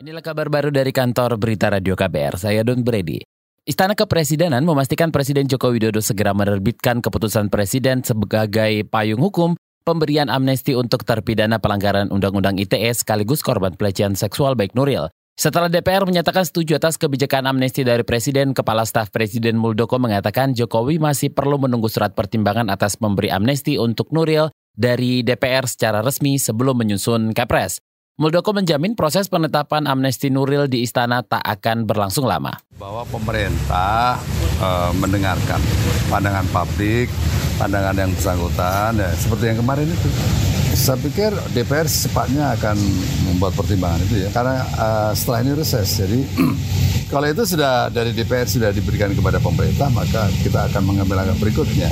Inilah kabar baru dari kantor Berita Radio KBR. Saya Don Brady. Istana Kepresidenan memastikan Presiden Joko Widodo segera menerbitkan keputusan Presiden sebagai payung hukum pemberian amnesti untuk terpidana pelanggaran Undang-Undang ITE sekaligus korban pelecehan seksual baik Nuril. Setelah DPR menyatakan setuju atas kebijakan amnesti dari Presiden, Kepala Staf Presiden Muldoko mengatakan Jokowi masih perlu menunggu surat pertimbangan atas memberi amnesti untuk Nuril dari DPR secara resmi sebelum menyusun Kepres. Muldoko menjamin proses penetapan amnesti Nuril di istana tak akan berlangsung lama. Bahwa pemerintah e, mendengarkan pandangan publik, pandangan yang bersangkutan, ya, seperti yang kemarin itu. Saya pikir DPR secepatnya akan membuat pertimbangan itu ya, karena e, setelah ini reses. Jadi kalau itu sudah dari DPR sudah diberikan kepada pemerintah, maka kita akan mengambil langkah berikutnya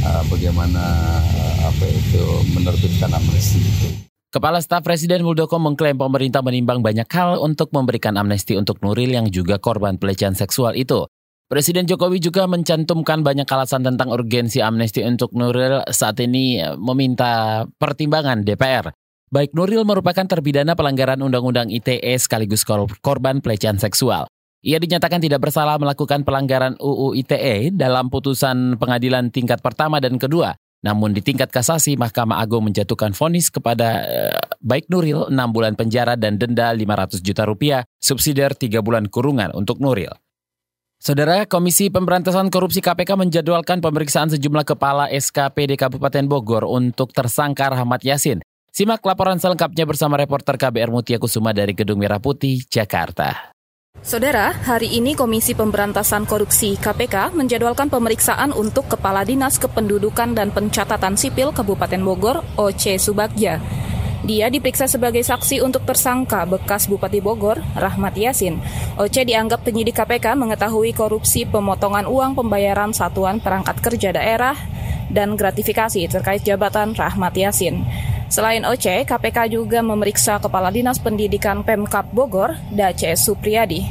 e, bagaimana apa itu menerbitkan amnesti itu. Kepala Staf Presiden Muldoko mengklaim pemerintah menimbang banyak hal untuk memberikan amnesti untuk Nuril yang juga korban pelecehan seksual itu. Presiden Jokowi juga mencantumkan banyak alasan tentang urgensi amnesti untuk Nuril saat ini meminta pertimbangan DPR. Baik Nuril merupakan terpidana pelanggaran Undang-Undang ITE sekaligus korban pelecehan seksual. Ia dinyatakan tidak bersalah melakukan pelanggaran UU ITE dalam putusan pengadilan tingkat pertama dan kedua. Namun di tingkat kasasi, Mahkamah Agung menjatuhkan vonis kepada uh, baik Nuril 6 bulan penjara dan denda 500 juta rupiah, subsidiar 3 bulan kurungan untuk Nuril. Saudara Komisi Pemberantasan Korupsi KPK menjadwalkan pemeriksaan sejumlah kepala SKPD Kabupaten Bogor untuk tersangka Rahmat Yasin. Simak laporan selengkapnya bersama reporter KBR Mutia Kusuma dari Gedung Merah Putih, Jakarta. Saudara, hari ini Komisi Pemberantasan Korupsi KPK menjadwalkan pemeriksaan untuk Kepala Dinas Kependudukan dan Pencatatan Sipil Kabupaten Bogor, OC Subagja. Dia diperiksa sebagai saksi untuk tersangka bekas Bupati Bogor, Rahmat Yasin. OC dianggap penyidik KPK mengetahui korupsi pemotongan uang pembayaran satuan perangkat kerja daerah dan gratifikasi terkait jabatan Rahmat Yasin. Selain OC, KPK juga memeriksa Kepala Dinas Pendidikan Pemkap Bogor, Dace Supriyadi.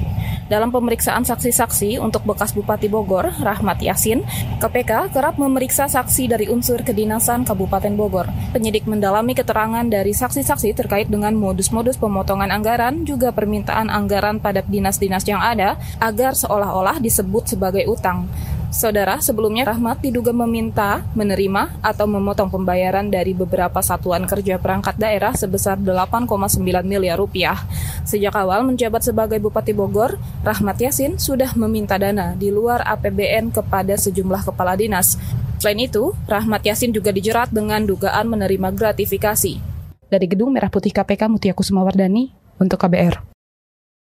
Dalam pemeriksaan saksi-saksi untuk bekas Bupati Bogor, Rahmat Yasin, KPK kerap memeriksa saksi dari unsur kedinasan Kabupaten Bogor. Penyidik mendalami keterangan dari saksi-saksi terkait dengan modus-modus pemotongan anggaran, juga permintaan anggaran pada dinas-dinas yang ada, agar seolah-olah disebut sebagai utang. Saudara, sebelumnya Rahmat diduga meminta, menerima, atau memotong pembayaran dari beberapa satuan kerja perangkat daerah sebesar 8,9 miliar rupiah. Sejak awal menjabat sebagai Bupati Bogor, Rahmat Yasin sudah meminta dana di luar APBN kepada sejumlah kepala dinas. Selain itu, Rahmat Yasin juga dijerat dengan dugaan menerima gratifikasi. Dari Gedung Merah Putih KPK Mutiaku Sumawardani untuk KBR.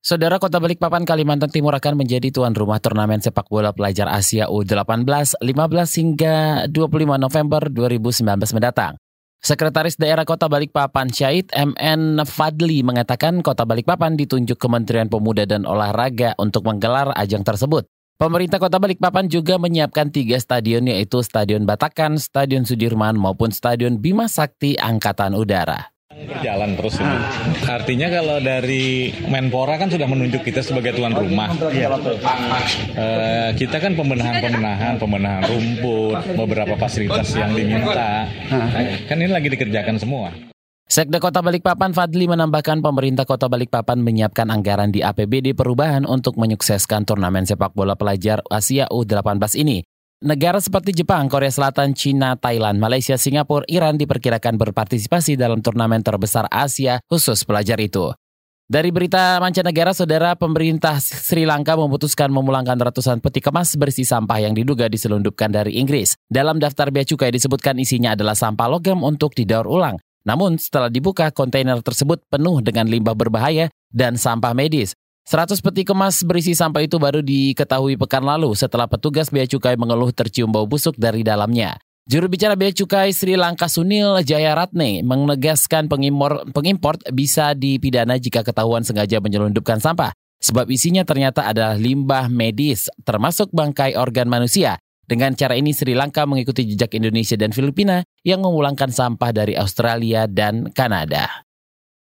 Saudara Kota Balikpapan, Kalimantan Timur akan menjadi tuan rumah turnamen sepak bola pelajar Asia U18 15 hingga 25 November 2019 mendatang. Sekretaris Daerah Kota Balikpapan Syahid MN Fadli mengatakan Kota Balikpapan ditunjuk Kementerian Pemuda dan Olahraga untuk menggelar ajang tersebut. Pemerintah Kota Balikpapan juga menyiapkan tiga stadion yaitu Stadion Batakan, Stadion Sudirman maupun Stadion Bima Sakti Angkatan Udara. Berjalan terus ini. Artinya kalau dari Menpora kan sudah menunjuk kita sebagai tuan rumah. Ya. Uh, kita kan pembenahan-pembenahan, pembenahan rumput, beberapa fasilitas yang diminta. Kan ini lagi dikerjakan semua. Sekda Kota Balikpapan Fadli menambahkan pemerintah Kota Balikpapan menyiapkan anggaran di APBD perubahan untuk menyukseskan turnamen sepak bola pelajar Asia U18 ini. Negara seperti Jepang, Korea Selatan, China, Thailand, Malaysia, Singapura, Iran diperkirakan berpartisipasi dalam turnamen terbesar Asia khusus pelajar itu. Dari berita mancanegara, saudara pemerintah Sri Lanka memutuskan memulangkan ratusan peti kemas berisi sampah yang diduga diselundupkan dari Inggris. Dalam daftar bea cukai disebutkan isinya adalah sampah logam untuk didaur ulang. Namun setelah dibuka, kontainer tersebut penuh dengan limbah berbahaya dan sampah medis. 100 peti kemas berisi sampah itu baru diketahui pekan lalu setelah petugas bea cukai mengeluh tercium bau busuk dari dalamnya. Juru bicara Bea Cukai Sri Lanka Sunil Jayaratne menegaskan pengimpor, pengimpor bisa dipidana jika ketahuan sengaja menyelundupkan sampah. Sebab isinya ternyata adalah limbah medis, termasuk bangkai organ manusia. Dengan cara ini Sri Lanka mengikuti jejak Indonesia dan Filipina yang memulangkan sampah dari Australia dan Kanada.